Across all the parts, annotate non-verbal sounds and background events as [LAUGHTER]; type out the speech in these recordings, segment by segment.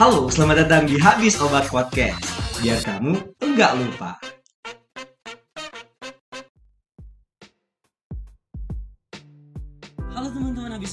Halo, selamat datang di Habis Obat Podcast. Biar kamu enggak lupa.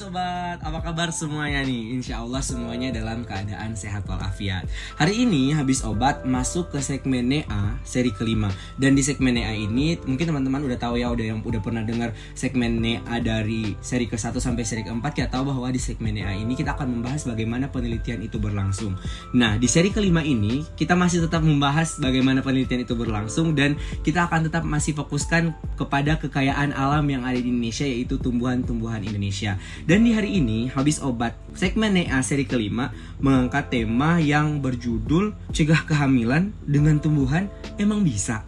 Teman-teman Habis Obat, apa kabar semuanya nih? Insya Allah semuanya dalam keadaan sehat walafiat Hari ini Habis Obat masuk ke segmen NEA seri kelima Dan di segmen NEA ini mungkin teman-teman udah tahu ya Udah yang udah pernah dengar segmen NEA dari seri ke-1 sampai seri ke-4 Kita tahu bahwa di segmen NEA ini kita akan membahas bagaimana penelitian itu berlangsung Nah di seri kelima ini kita masih tetap membahas bagaimana penelitian itu berlangsung Dan kita akan tetap masih fokuskan kepada kekayaan alam yang ada di Indonesia Yaitu tumbuhan-tumbuhan Indonesia. Dan di hari ini habis obat segmen NEA seri kelima mengangkat tema yang berjudul cegah kehamilan dengan tumbuhan emang bisa.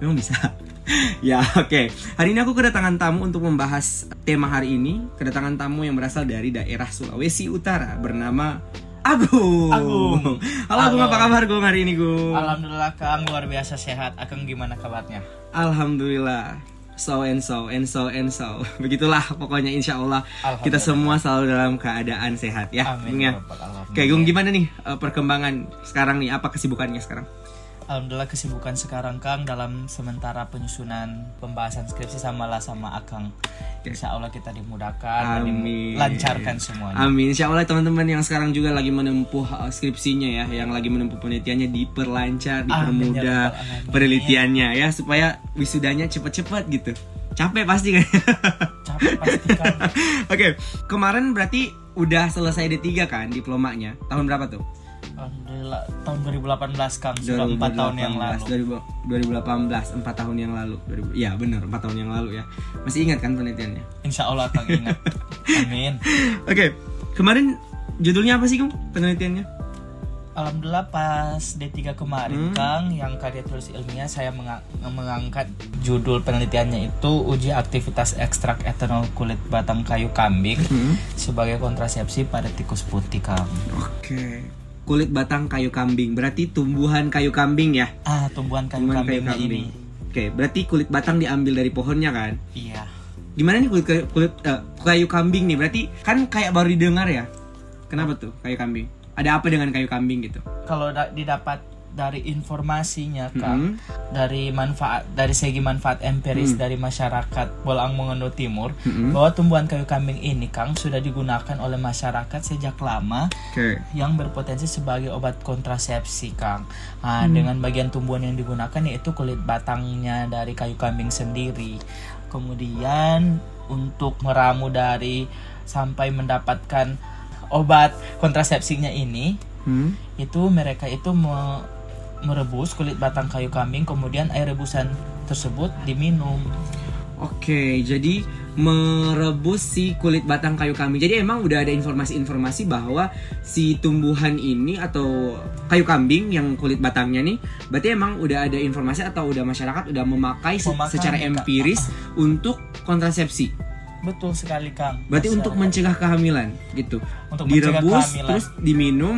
Emang bisa. [LAUGHS] ya oke okay. hari ini aku kedatangan tamu untuk membahas tema hari ini kedatangan tamu yang berasal dari daerah Sulawesi Utara bernama Agung. Agung. Halo Agung, apa kabar Gung hari ini Gung? Alhamdulillah Kang luar biasa sehat. Akang gimana kabarnya? Alhamdulillah so and so and so and so [LAUGHS] begitulah pokoknya insya Allah kita semua selalu dalam keadaan sehat ya Amin. Ya. Oke Gung gimana nih eh, perkembangan sekarang nih apa kesibukannya sekarang Alhamdulillah kesibukan sekarang Kang dalam sementara penyusunan pembahasan skripsi sama lah sama Akang. Insya Allah kita dimudahkan Amin. dan lancarkan semuanya. Amin. Insya Allah teman-teman yang sekarang juga lagi menempuh uh, skripsinya ya, yang lagi menempuh penelitiannya diperlancar, dipermudah Amin, ya penelitiannya ya supaya wisudanya cepet-cepet gitu. Capek pasti kan? Capek pasti kan. [LAUGHS] Oke, kemarin berarti udah selesai D3 kan diplomanya. Tahun berapa tuh? Alhamdulillah tahun 2018 Kang sudah 4 tahun yang lalu. 2018 4 tahun yang lalu. 2000, ya benar 4 tahun yang lalu ya. Masih ingat kan penelitiannya? Insya Allah Kang ingat. [LAUGHS] Amin. Oke, kemarin judulnya apa sih Kang penelitiannya? Alhamdulillah pas D3 kemarin Hmm. Kang yang karya tulis ilmiah saya menga- mengangkat judul penelitiannya itu uji aktivitas ekstrak etanol kulit batang kayu kambing Hmm. sebagai kontrasepsi pada tikus putih Kang. Oke. Kulit batang kayu kambing. Berarti tumbuhan kayu kambing ya? Ah, tumbuhan kayu Tumbuhan kayu kambing. ini. Oke, berarti kulit batang diambil dari pohonnya kan? Iya. Gimana nih kulit kayu, kulit eh, kayu kambing nih? Berarti kan kayak baru didengar ya? Kenapa tuh kayu kambing? Ada apa dengan kayu kambing gitu? Kalau da- didapat dari informasinya Hmm. Kang, dari manfaat dari segi manfaat empiris Hmm. dari masyarakat Bolang Mongondo Timur Mm-mm. bahwa tumbuhan kayu kambing ini Kang sudah digunakan oleh masyarakat sejak lama Oke. yang berpotensi sebagai obat kontrasepsi, Kang. Nah, Hmm. dengan bagian tumbuhan yang digunakan yaitu kulit batangnya dari kayu kambing sendiri. Kemudian untuk meramu dari sampai mendapatkan obat kontrasepsinya ini, Hmm. itu mereka itu me- merebus kulit batang kayu kambing, kemudian air rebusan tersebut diminum. Oke, jadi merebus si kulit batang kayu kambing. Jadi emang udah ada informasi-informasi bahwa si tumbuhan ini atau kayu kambing yang kulit batangnya nih, berarti emang udah ada informasi atau udah masyarakat udah memakai Memakai, secara Kak. empiris untuk kontrasepsi. Betul sekali, Kang. Berarti Bisa. untuk mencegah kehamilan gitu. Untuk Direbus kehamilan. terus diminum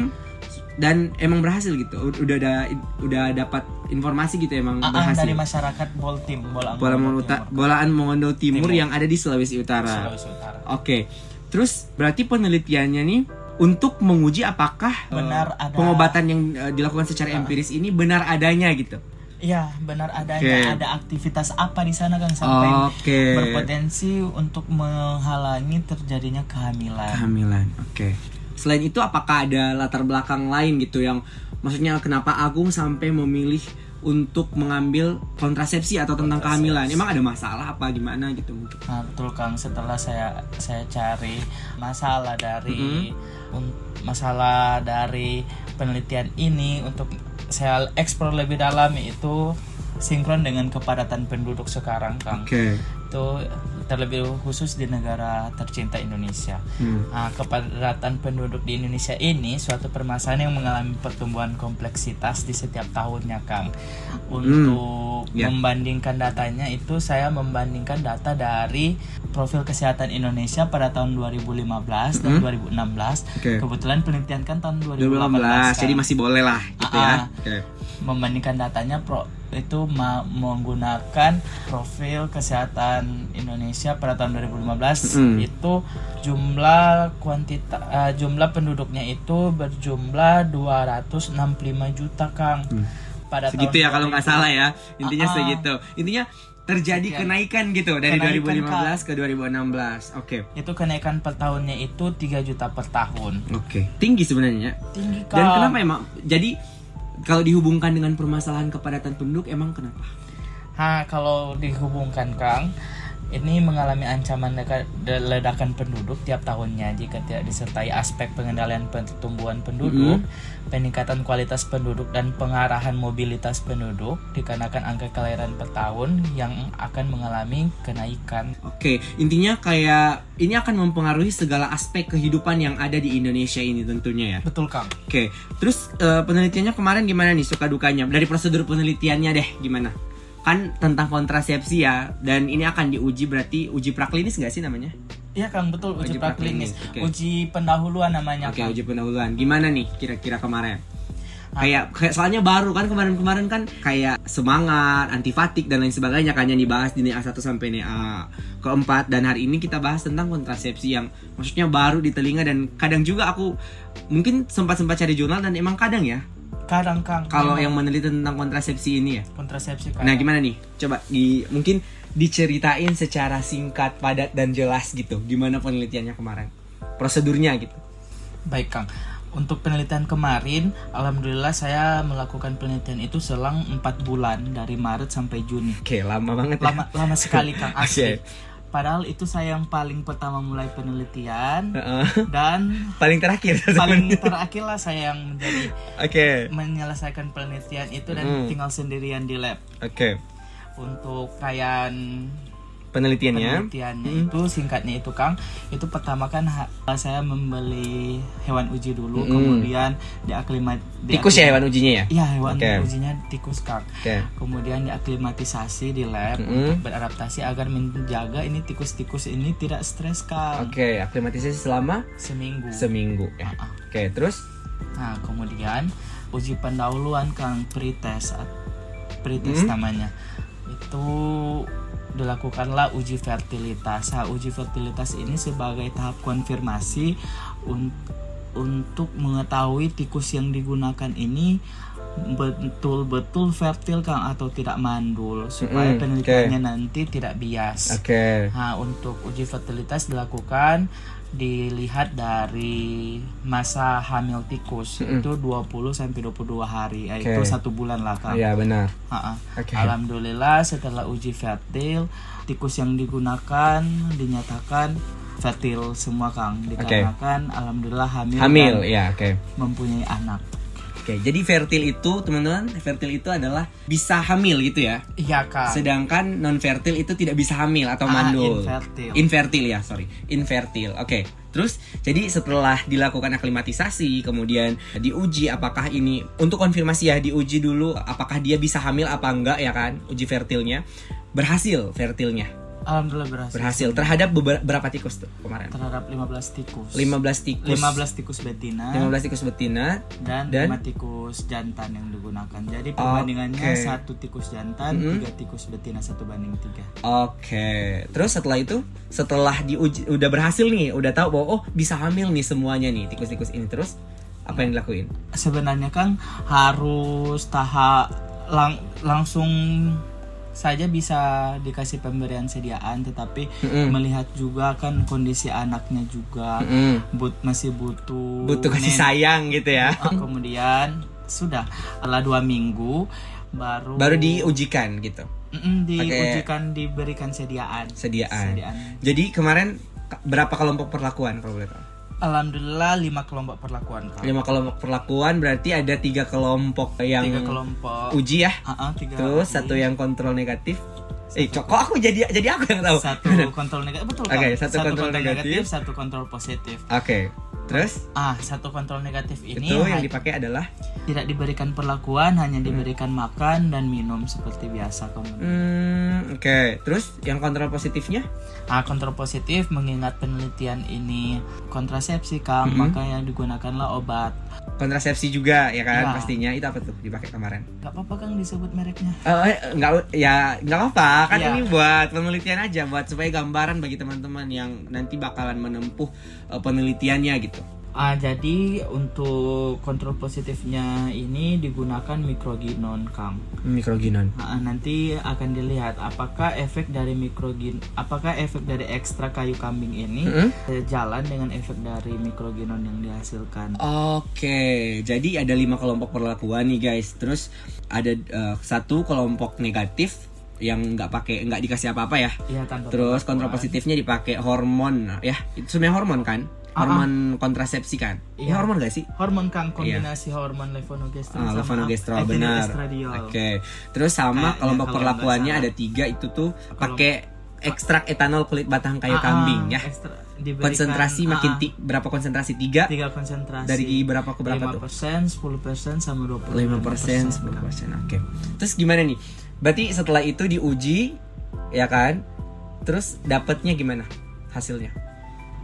dan emang berhasil gitu. Udah ada udah dapat informasi gitu emang ah, berhasil. dari masyarakat Boltim, Bolang Bola Mongondo Uta- Bolaan Mongondo Timur, Timur. yang ada di Sulawesi Utara. Sulawesi Utara. Oke. Terus berarti penelitiannya nih untuk menguji apakah eh, Benar ada- pengobatan yang eh, dilakukan secara empiris ini benar adanya gitu. Iya, benar adanya Oke. ada aktivitas apa di sana Kang sampai Oke. berpotensi untuk menghalangi terjadinya kehamilan. Kehamilan. Oke. Selain itu apakah ada latar belakang lain gitu yang maksudnya kenapa Agung sampai memilih untuk mengambil kontrasepsi atau tentang Kontrasepsi. kehamilan? Emang ada masalah apa gimana gitu mungkin? Nah, betul Kang, setelah saya saya cari masalah dari Mm-hmm. un- masalah dari penelitian ini untuk saya eksplor lebih dalam itu sinkron dengan kepadatan penduduk sekarang Kang. Oke. Itu terlebih khusus di negara tercinta Indonesia. Hmm. Nah, kepadatan penduduk di Indonesia ini suatu permasalahan yang mengalami pertumbuhan kompleksitas di setiap tahunnya, Kang. Untuk ya. membandingkan datanya itu saya membandingkan data dari profil kesehatan Indonesia pada tahun 2015 dan Hmm. 2016. Oke. Kebetulan penelitian kan tahun 2018. 2018, Kang. jadi masih boleh lah gitu Ah, ya. ah. Membandingkan datanya pro itu menggunakan profil kesehatan Indonesia pada tahun 2015 Mm. itu jumlah kuantita eh, jumlah penduduknya itu berjumlah 265 juta Kang Hmm. pada Segitu ya kalau nggak salah ya. Intinya Ah, ah. segitu. Intinya terjadi Sekian. kenaikan gitu dari Kenaikan, 2015 ke 2016. Oke. itu kenaikan per tahunnya itu 3 juta per tahun Oke. Tinggi sebenarnya. tinggi Kang Dan kenapa emang? Jadi kalau dihubungkan dengan permasalahan kepadatan penduduk emang kenapa? Ha, kalau dihubungkan Kang, ini mengalami ancaman ledakan penduduk tiap tahunnya jika tidak disertai aspek pengendalian pertumbuhan penduduk, peningkatan kualitas penduduk dan pengarahan mobilitas penduduk dikarenakan angka kelahiran per tahun yang akan mengalami kenaikan. Oke, intinya kayak ini akan mempengaruhi segala aspek kehidupan yang ada di Indonesia ini tentunya ya. Betul Kang. Oke, terus eh, penelitiannya kemarin gimana nih suka dukanya? Dari prosedur penelitiannya deh gimana? Kan tentang kontrasepsi ya, dan ini akan diuji berarti uji praklinis nggak sih namanya? Iya Kang, betul Uji uji, praklinis, praklinis, oke. uji pendahuluan namanya Oke, Kang. uji pendahuluan. Gimana nih kira-kira kemarin? Kayak, kayak soalnya baru kan kemarin-kemarin kan kayak semangat, antifatik dan lain sebagainya kan yang dibahas di NEA 1 sampai NEA keempat dan hari ini kita bahas tentang kontrasepsi yang maksudnya baru di telinga dan kadang juga aku mungkin sempat-sempat cari jurnal dan emang kadang ya Kadang Kang. kalau yang meneliti tentang kontrasepsi ini ya. kontrasepsi Kang. Nah, gimana nih? Coba di mungkin diceritain secara singkat, padat dan jelas gitu. Gimana penelitiannya kemarin? Prosedurnya gitu. Baik Kang, untuk penelitian kemarin, alhamdulillah saya melakukan penelitian itu selang 4 bulan dari Maret sampai Juni. Oke, lama banget ya. Lama lama sekali Kang asli. [LAUGHS] Oke. Padahal itu saya yang paling pertama mulai penelitian Heeh. dan [LAUGHS] paling terakhir paling terakhir lah saya yang menjadi Oke. menyelesaikan penelitian itu dan Mm. tinggal sendirian di lab. Oke. Untuk kayan Penelitiannya. penelitiannya Hmm. itu singkatnya itu Kang itu pertama kan saya membeli hewan uji dulu Mm. kemudian diaklimat Tikus ya hewan ujinya ya? Iya hewan Oke. ujinya tikus Kang Oke. kemudian diaklimatisasi di lab Mm-mm. untuk beradaptasi agar menjaga ini tikus-tikus ini tidak stres Kang Oke, aklimatisasi selama seminggu seminggu ya. Ah, ah. Oke, terus Nah, kemudian uji pendahuluan Kang pretest pretest Hmm. namanya. Itu dilakukanlah uji fertilitas. Nah, uji fertilitas ini sebagai tahap konfirmasi un- untuk mengetahui tikus yang digunakan ini betul-betul fertil Kang atau tidak mandul supaya Mm-mm, penelitiannya nanti tidak bias. oke. Nah, untuk uji fertilitas dilakukan dilihat dari masa hamil tikus Mm-mm. itu 20 sampai 22 hari eh, Oke. itu satu bulan lah kan. Iya, benar. Ha-ha. Oke. Alhamdulillah setelah uji fertil tikus yang digunakan dinyatakan fertil semua Kang dikarenakan alhamdulillah hamil, Hamil, ya, oke. mempunyai anak. Oke, jadi fertil itu, teman-teman, fertil itu adalah bisa hamil gitu ya. Iya Kang. Sedangkan non fertil itu tidak bisa hamil atau Ah, mandul. infertil. Infertil ya, sorry. Infertil. Oke. Terus jadi setelah dilakukan aklimatisasi, kemudian diuji apakah ini untuk konfirmasi ya, diuji dulu apakah dia bisa hamil apa enggak ya kan, uji fertilnya. Berhasil fertilnya. Alhamdulillah berhasil. Berhasil terhadap beber- berapa tikus tuh kemarin? Terhadap 15 tikus. 15 tikus. 15 tikus betina 15 tikus betina. dan, Dan? 5 tikus jantan yang digunakan. Jadi perbandingannya Oke. satu tikus jantan, Mm-mm. tiga tikus betina satu banding tiga. Oke, terus setelah itu, setelah diuji udah berhasil nih, udah tahu bahwa oh bisa hamil nih semuanya nih tikus-tikus ini terus apa yang dilakuin? Sebenarnya kan harus tahap lang- langsung saja bisa dikasih pemberian sediaan, tetapi Mm-mm. melihat juga kan kondisi anaknya juga Mm-mm. but masih butuh Butuh kasih nen- sayang gitu ya. [LAUGHS] Kemudian sudah setelah dua minggu baru Baru diujikan gitu, Mm-mm, diujikan diberikan sediaan sediaan. sediaan Jadi kemarin berapa kelompok perlakuan kalau boleh tahu? Alhamdulillah lima kelompok perlakuan Kak. Lima kelompok perlakuan berarti ada tiga kelompok yang tiga kelompok uji ya. Ah, ah, tiga Terus uji. satu yang kontrol negatif. Eh, kok aku jadi jadi aku yang tahu? satu [LAUGHS] kontrol negatif betul Oke, Kak. satu kontrol negatif. satu kontrol positif Oke. Terus Ah, satu kontrol negatif ini itu yang dipakai adalah tidak diberikan perlakuan, hanya diberikan makan dan minum seperti biasa kemudian. hmm, oke. Terus yang kontrol positifnya? Ah, kontrol positif mengingat penelitian ini kontrasepsi Kang, Mhm. maka yang digunakanlah obat. Kontrasepsi juga ya kan Ya. pastinya. Itu apa tuh dipakai kemarin? Gak apa-apa Kang disebut mereknya. Eh, nggak ya nggak apa kan Iya. ini buat penelitian aja buat supaya gambaran bagi teman-teman yang nanti bakalan menempuh eh, penelitiannya gitu. Ah, jadi untuk kontrol positifnya ini digunakan mikroginon Kang. Mikroginon. Ah, nanti akan dilihat apakah efek dari mikrogin apakah efek dari ekstra kayu kambing ini Mm-mm. eh, jalan dengan efek dari mikroginon yang dihasilkan. Oke, jadi ada lima kelompok perlakuan nih guys. Terus ada eh, satu kelompok negatif yang nggak pakai nggak dikasih apa-apa ya. Iya tanpa Terus perlakuan. kontrol positifnya dipakai hormon ya. Itu sebenarnya hormon kan? Hormon kontrasepsi kan? Iya. hormon gak sih? Hormon Kang kombinasi hormon levonorgestrel Ah, levonorgestrel benar. Oke. Terus sama Kayaknya kelompok kalau perlakuannya ada tiga itu tuh pakai ekstrak etanol kulit batang kayu Ah, kambing ya. ekstra- diberikan, Konsentrasi ah, makin ti- berapa konsentrasi? Tiga tiga konsentrasi dari berapa ke berapa tuh? 5%, 10% sama 25%. 5 persen, 10 persen. Oke. Terus gimana nih? Berarti setelah itu diuji, ya kan? Terus dapatnya gimana hasilnya?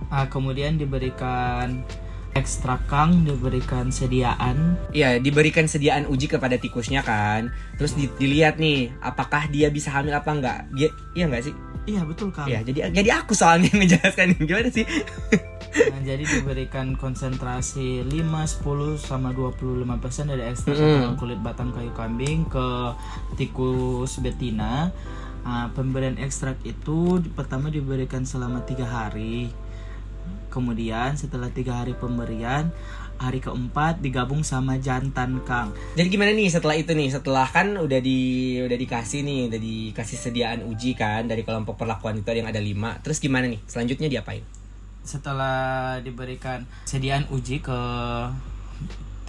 Ah, kemudian diberikan ekstrak kang, diberikan sediaan. Iya, diberikan sediaan uji kepada tikusnya kan. Terus di- dilihat nih, apakah dia bisa hamil apa enggak? Dia, iya enggak sih? Iya betul kang. Iya, jadi jadi aku soalnya yang ngejelaskan gimana sih? Nah, jadi diberikan konsentrasi 5, 10 sama 25% dari ekstrak Mm-mm. kulit batang kayu kambing ke tikus betina. Ah, pemberian ekstrak itu pertama diberikan selama tiga hari. Kemudian setelah tiga hari pemberian, hari keempat digabung sama jantan kang. Jadi gimana nih setelah itu nih? Setelah kan udah di udah dikasih nih, udah dikasih sediaan uji kan dari kelompok perlakuan itu ada yang ada lima. Terus gimana nih? Selanjutnya diapain? setelah diberikan sediaan uji ke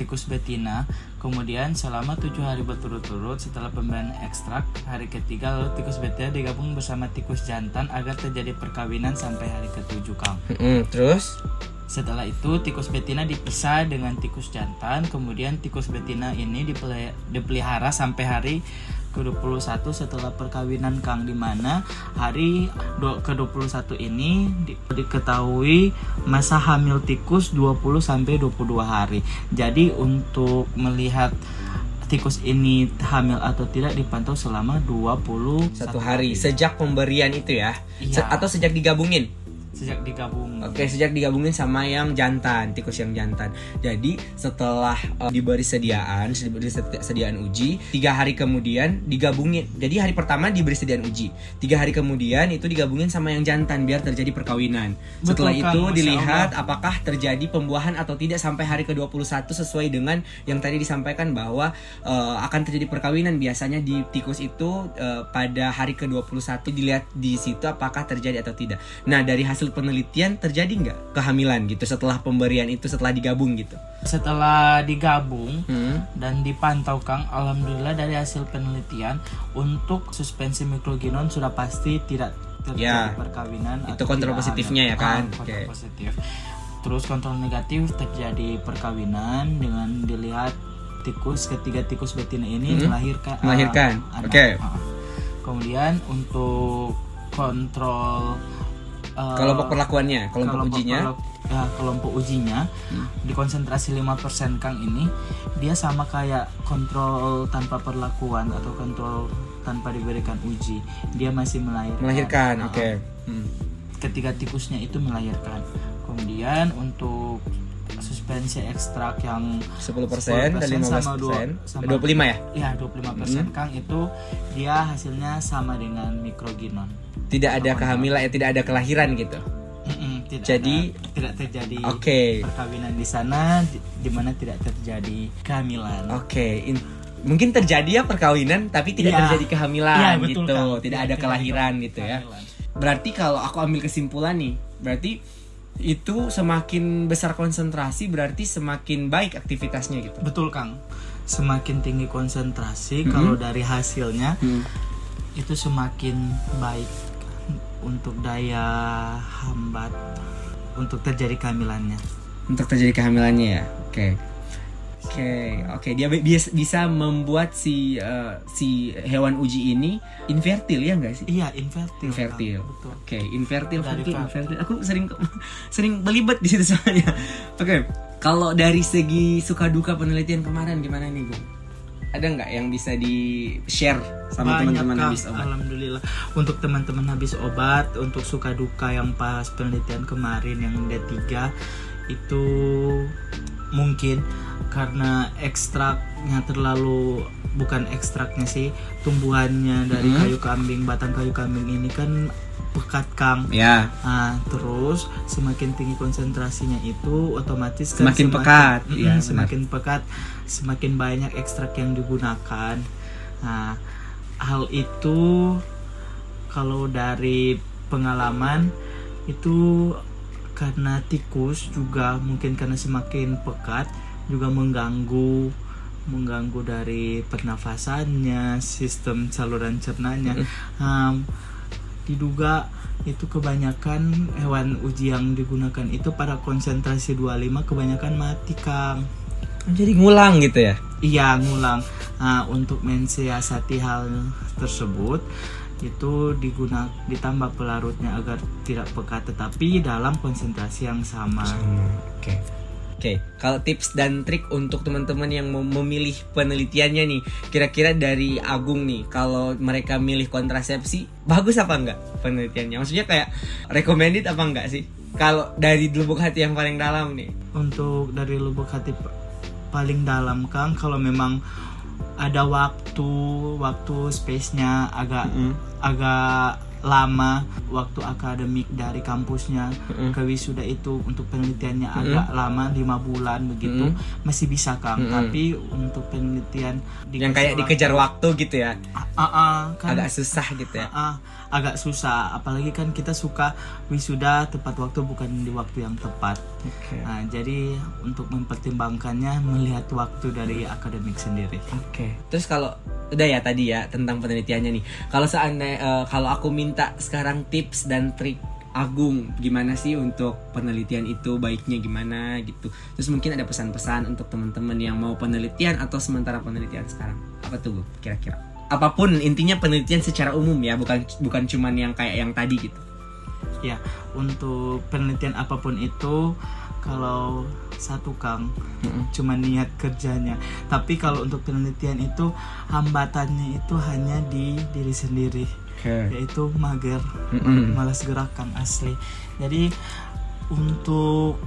tikus betina kemudian selama tujuh hari berturut-turut setelah pemberian ekstrak hari ketiga lalu tikus betina digabung bersama tikus jantan agar terjadi perkawinan sampai hari ketujuh kang Mm-mm, terus? setelah itu tikus betina dipisah dengan tikus jantan kemudian tikus betina ini dipeli- dipelihara sampai hari ke-21 setelah perkawinan Kang di mana hari do- ke-21 ini di- diketahui masa hamil tikus 20 sampai 22 hari. Jadi untuk melihat tikus ini hamil atau tidak dipantau selama 20 Satu hari sejak pemberian itu ya? Se- Iya. atau sejak digabungin? Sejak digabung. Oke, sejak digabungin sama yang jantan, tikus yang jantan. Jadi setelah uh, diberi sediaan, diberi sedi- sediaan uji, tiga hari kemudian digabungin. Jadi hari pertama diberi sediaan uji, tiga hari kemudian itu digabungin sama yang jantan biar terjadi perkawinan. Betul, Setelah Kang. itu Masya dilihat apakah terjadi pembuahan atau tidak sampai hari ke-21 sesuai dengan yang tadi disampaikan bahwa uh, akan terjadi perkawinan. Biasanya di tikus itu uh, pada hari ke-21 dilihat di situ apakah terjadi atau tidak. Nah, dari hasil penelitian terjadi nggak kehamilan gitu setelah pemberian itu setelah digabung gitu? Setelah digabung Hmm. dan dipantau Kang, alhamdulillah dari hasil penelitian untuk suspensi mikroginon sudah pasti tidak Ya, terjadi perkawinan itu kontrol positifnya ya kan? Ah, kontrol Oke. positif. Terus kontrol negatif terjadi perkawinan dengan dilihat tikus ketiga tikus betina ini Hmm. melahirkan ah, Melahirkan. anak. Oke. Ah. Kemudian untuk kontrol ah, Kelompok perlakuannya, kelompok, ujinya. pelak- ya, kelompok ujinya Hmm. di konsentrasi 5% Kang ini dia sama kayak kontrol tanpa perlakuan atau kontrol tanpa diberikan uji dia masih melahirkan Melahirkan, Ah, oke. Hmm. ketiga tikusnya itu melahirkan kemudian untuk suspensi ekstrak yang 10% dan 10% 15%. sama dua- sama- 25 ya? ya 25% Hmm. Kang itu dia hasilnya sama dengan mikroginon Tidak ada kehamilan, ya, tidak ada kelahiran gitu. Mm-mm, tidak Jadi- ada- tidak terjadi Oke. perkawinan di sana di, di mana tidak terjadi kehamilan. Oke, in- mungkin terjadi ya perkawinan tapi tidak Iya. terjadi kehamilan Iya, betul, gitu, Kang. tidak Tidak ada kelahiran gitu ya. kehamilan. Berarti kalau aku ambil kesimpulan nih, berarti itu semakin besar konsentrasi berarti semakin baik aktivitasnya gitu. Betul Kang. Semakin tinggi konsentrasi Mhm. kalau dari hasilnya itu semakin baik untuk daya hambat untuk terjadi kehamilannya. untuk terjadi kehamilannya ya. Oke. Oke, oke dia bi- bis- bisa membuat si eh, si hewan uji ini infertil ya enggak sih? Iya, infertil. Infertil. Kang. Betul. Oke, infertil, Dari fertil, Kak. infertil. Aku sering [LAUGHS] sering belibet di situ soalnya. Oke, kalau dari segi suka duka penelitian kemarin gimana nih, Gung? Ada nggak yang bisa di share sama teman-teman habis obat? Alhamdulillah. Untuk teman-teman habis obat, untuk suka duka yang pas penelitian kemarin yang D3 itu mungkin karena ekstraknya terlalu bukan ekstraknya sih tumbuhannya dari Mhm. kayu kambing batang kayu kambing ini kan pekat kang Ya, Nah, terus semakin tinggi konsentrasinya itu otomatis kan Semakin pekat. Iya, benar. semakin pekat, semakin banyak ekstrak yang digunakan. Nah, hal itu kalau dari pengalaman itu karena tikus juga mungkin karena semakin pekat juga mengganggu mengganggu dari pernafasannya, sistem saluran cernanya. Hmm, diduga itu kebanyakan hewan uji yang digunakan itu pada konsentrasi 25 kebanyakan mati Kang. jadi ngulang gitu ya? Iya ngulang. Nah, untuk mensiasati hal tersebut itu digunakan ditambah pelarutnya agar tidak pekat tetapi dalam konsentrasi yang sama. Oke. Oke, kalau tips dan trik untuk teman-teman yang memilih penelitiannya nih, kira-kira dari Agung nih, kalau mereka milih kontrasepsi, bagus apa enggak penelitiannya? Maksudnya kayak recommended apa enggak sih? Kalau dari lubuk hati yang paling dalam nih. Untuk dari lubuk hati paling dalam Kang kalau memang ada waktu waktu space-nya agak Mm-mm. agak lama waktu akademik dari kampusnya Mm-mm. ke wisuda itu untuk penelitiannya agak lama lima bulan begitu Mm-mm. masih bisa kang Mm-mm. tapi untuk penelitian Yang kayak dikejar waktu gitu ya, ah, ah, kan agak susah gitu ya. ah, ah, agak susah apalagi kan kita suka wisuda tepat waktu bukan di waktu yang tepat Oke. nah jadi untuk mempertimbangkannya melihat waktu dari akademik sendiri Oke. Terus kalau udah ya tadi ya tentang penelitiannya nih. Kalau seandainya eh, kalau aku minta sekarang tips dan trik Agung gimana sih untuk penelitian itu baiknya gimana gitu. Terus mungkin ada pesan-pesan untuk teman-teman yang mau penelitian atau sementara penelitian sekarang. Apa tuh kira-kira? Apa pun intinya penelitian secara umum ya, bukan bukan cuman yang kayak yang tadi gitu. Ya untuk penelitian apa pun itu kalau satu kang Mm-mm. cuma niat kerjanya tapi kalau untuk penelitian itu hambatannya itu hanya di diri sendiri Oke. yaitu mager Mm-mm. malas gerakan asli jadi untuk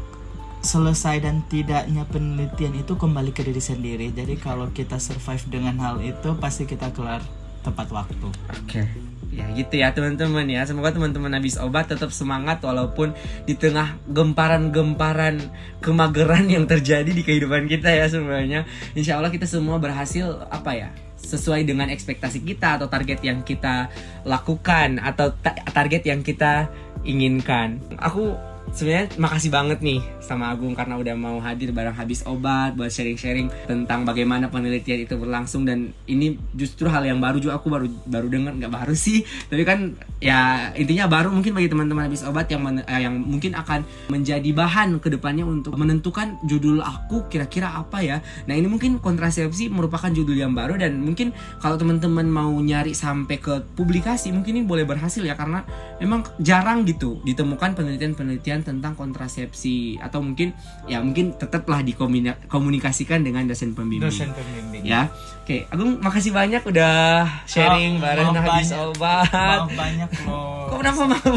selesai dan tidaknya penelitian itu kembali ke diri sendiri jadi kalau kita survive dengan hal itu pasti kita kelar tepat waktu Oke. Ya gitu ya teman-teman ya. Semoga teman-teman habis obat tetap semangat walaupun di tengah gemparan-gemparan kemageran yang terjadi di kehidupan kita ya semuanya. Insya Allah kita semua berhasil apa ya? sesuai dengan ekspektasi kita atau target yang kita lakukan atau ta- target yang kita inginkan. Aku sebenarnya makasih banget nih sama Agung karena udah mau hadir bareng habis obat buat sharing-sharing tentang bagaimana penelitian itu berlangsung. Dan ini justru hal yang baru juga. Aku baru baru dengar nggak baru sih. Tapi kan ya intinya baru mungkin bagi teman-teman habis obat yang men- eh, yang mungkin akan menjadi bahan ke depannya untuk menentukan judul aku kira-kira apa ya. Nah ini mungkin kontrasepsi merupakan judul yang baru. Dan mungkin kalau teman-teman mau nyari sampai ke publikasi mungkin ini boleh berhasil ya. Karena memang jarang gitu ditemukan penelitian-penelitian tentang kontrasepsi atau mungkin ya mungkin tetaplah dikomunikasikan dengan dosen pembimbing. Dosen pembimbing. Ya oke Agung makasih banyak udah sharing Oh, bareng banyak. obat maaf banyak loh. [LAUGHS] Kok kenapa maaf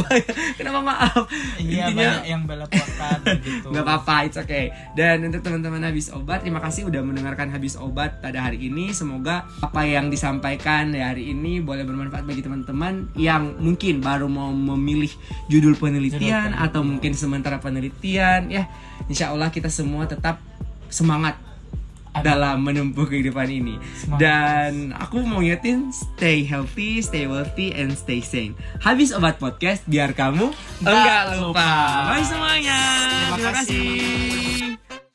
kenapa maaf? Iya Intinya- banyak yang belepotan gitu. Nggak apa-apa it's okay. Dan untuk teman-teman habis obat terima kasih udah mendengarkan habis obat pada hari ini. Semoga apa yang disampaikan di hari ini boleh bermanfaat bagi teman-teman yang mungkin baru mau memilih judul penelitian Judul atau mungkin sementara penelitian. Ya insya Allah kita semua tetap semangat. Dalam menempuh kehidupan ini Semangat. dan aku mau ngingetin stay healthy stay wealthy and stay sane habis obat podcast biar kamu enggak lupa lupa. bye semuanya Terima terima kasih. kasih